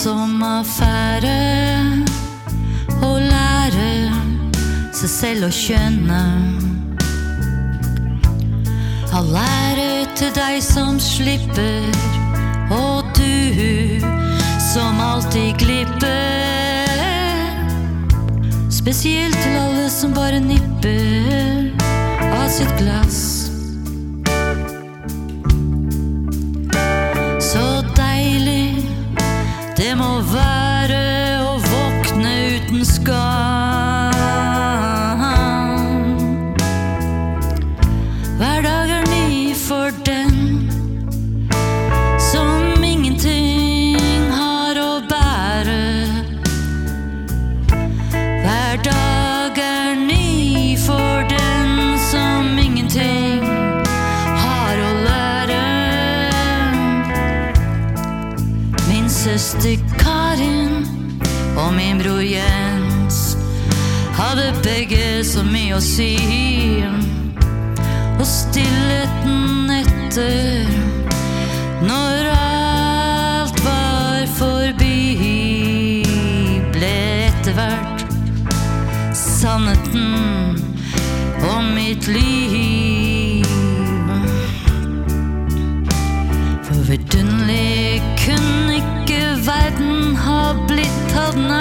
som affære å lære seg selv å kjenne. All ære til deg som slipper, og du som alltid glipper. Spesielt til alle som bare nipper av sitt glass. Det må søster Karin og min bror Jens hadde begge så mye å si. Og stillheten etter når alt var forbi, ble etter hvert sannheten om mitt liv.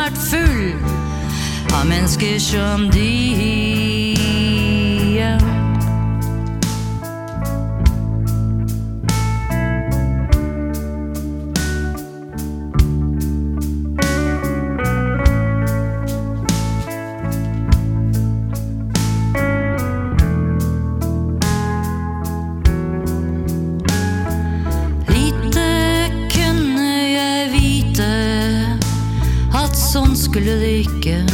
Vært full av mennesker som de. Skulle det ikke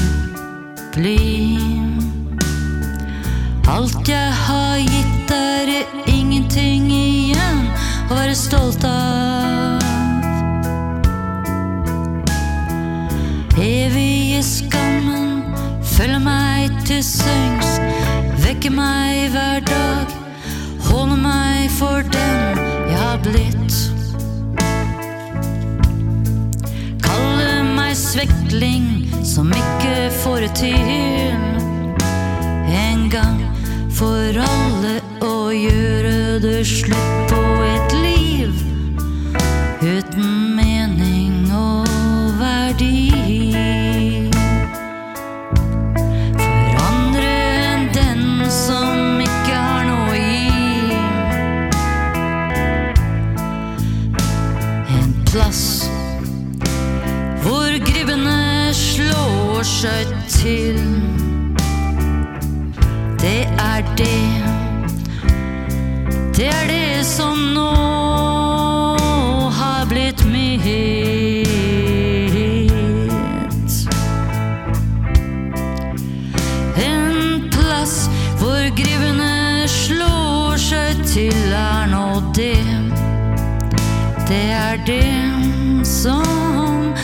bli. Alt jeg har gitt, er ingenting igjen å være stolt av. Evige skammen følger meg til sengs, vekker meg hver dag, holder meg for den jeg har blitt. Meg som ikke får det til. En gang for alle å gjøre det slutt på et liv uten mening og verdi. For andre enn den som ikke har noe å. En plass seg til. Det er det, det er det som nå har blitt mitt. En plass hvor grivene slår seg til, er nå det. Det er det som